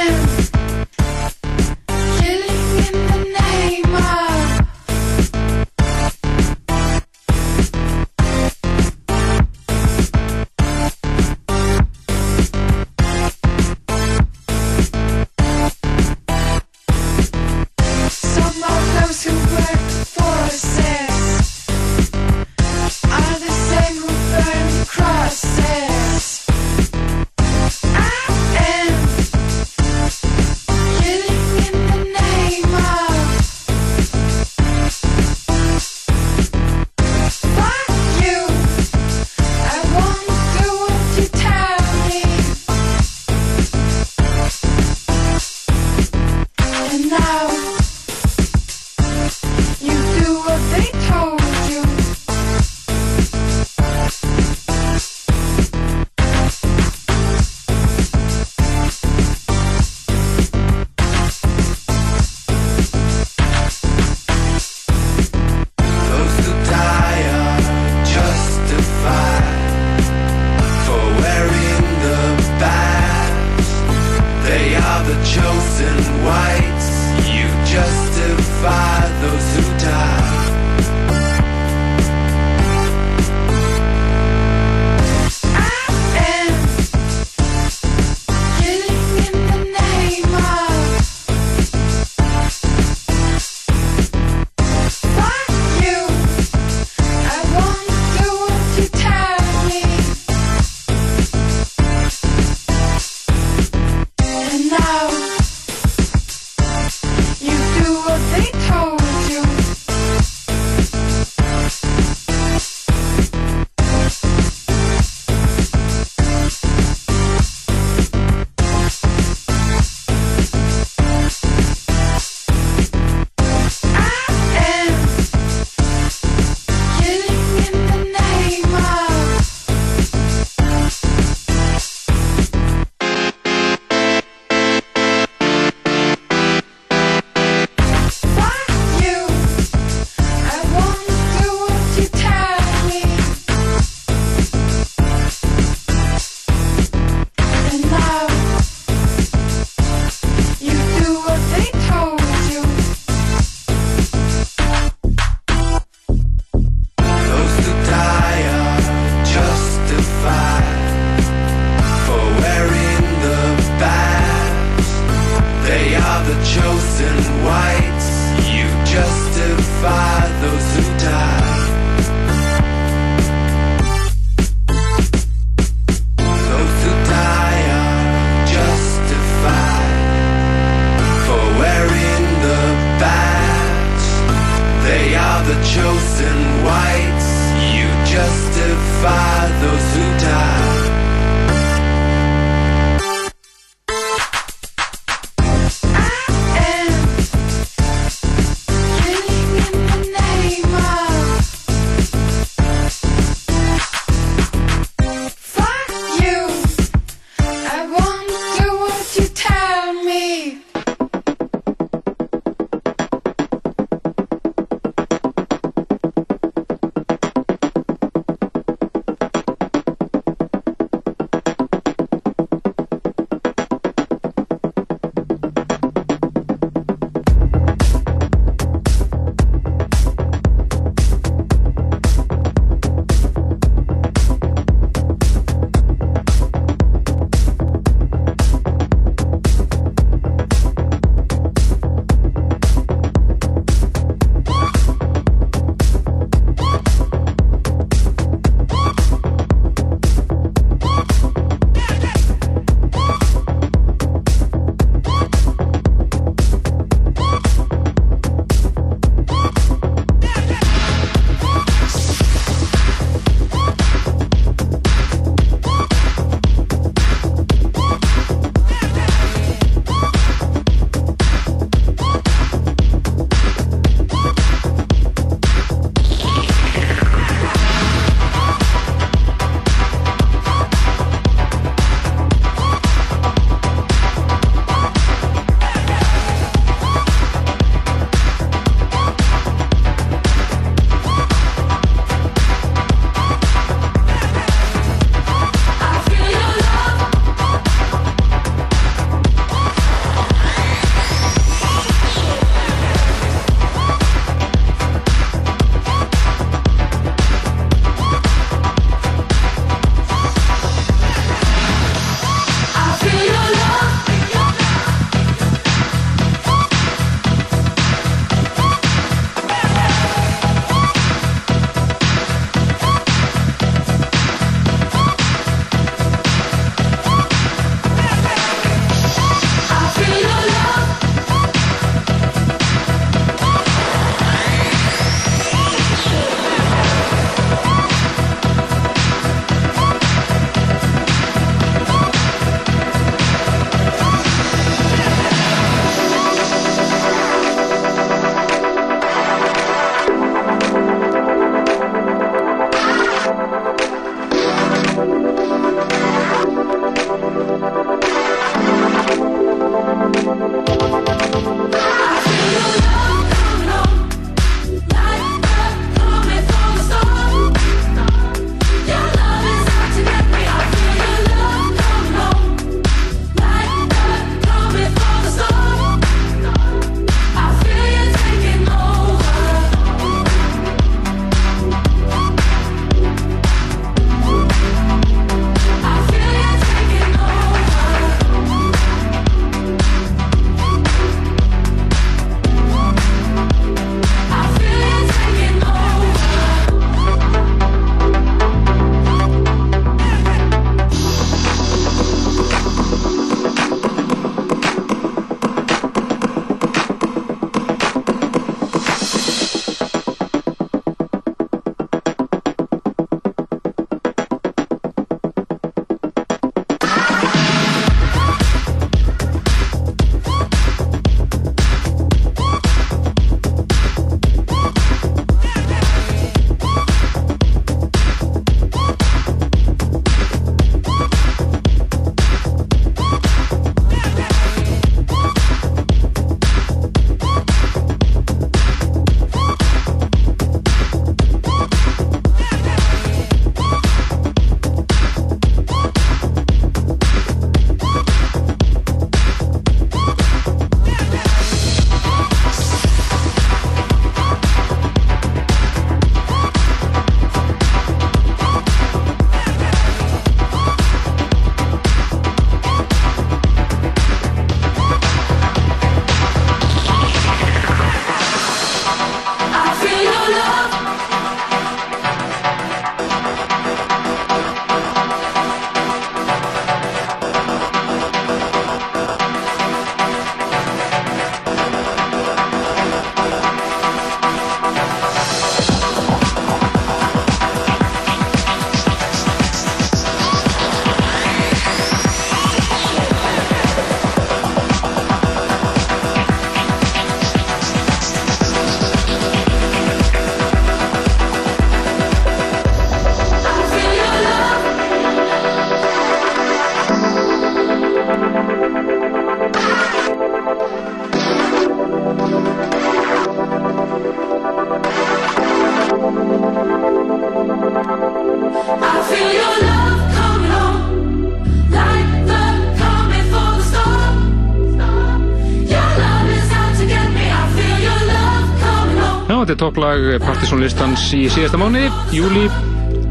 þetta er topplag partysónlistans í síðasta mánuði, júli.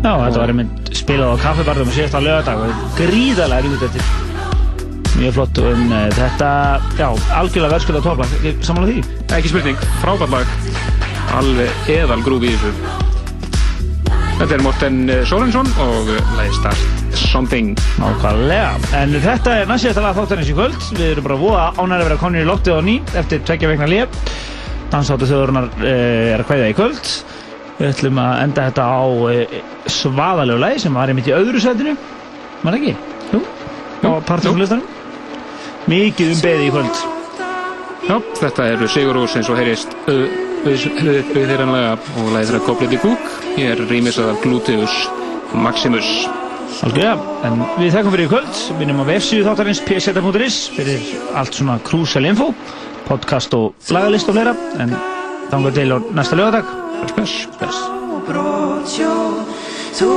Já, þetta var einmitt spilað á kaffibarðum síðasta lögadag og gríðarlega rýðut eftir. Mjög flott um, eh, þetta, já, algjörlega verðskulega topplag, samanlega því. Ekki spurning, frábært lag. Alveg eðal grúfi í þessu. Þetta er Morten Sorensson og lagið Start Something. Nákvæmlega. En þetta er næst síðasta lag þáttarins í kvöld. Við erum bara voða ánæri að vera konir í loftið á ný eftir tveggja vegna lið. Dansáttu þjóðurinnar eh, er að kveða í kvöld. Við ætlum að enda þetta á eh, svaðalegu lagi sem var einmitt í öðru setinu. Var ekki? Jú. Á partysónlistanum. Mikið um beði í kvöld. Já, þetta eru Sigur Úrs eins og heyrist auðvitðiranlega og lagið þeirra Kopliti Kúk. Ég er rýmisað af Gluteus Maximus. Algjörlega, en við þekkum fyrir í kvöld, við erum á vefsíðu þáttarins pseta.is fyrir allt svona crucial info, podcast og lagalist og fleira, en þangar til á næsta lögadag. Spes, spes. Brottsjó, þú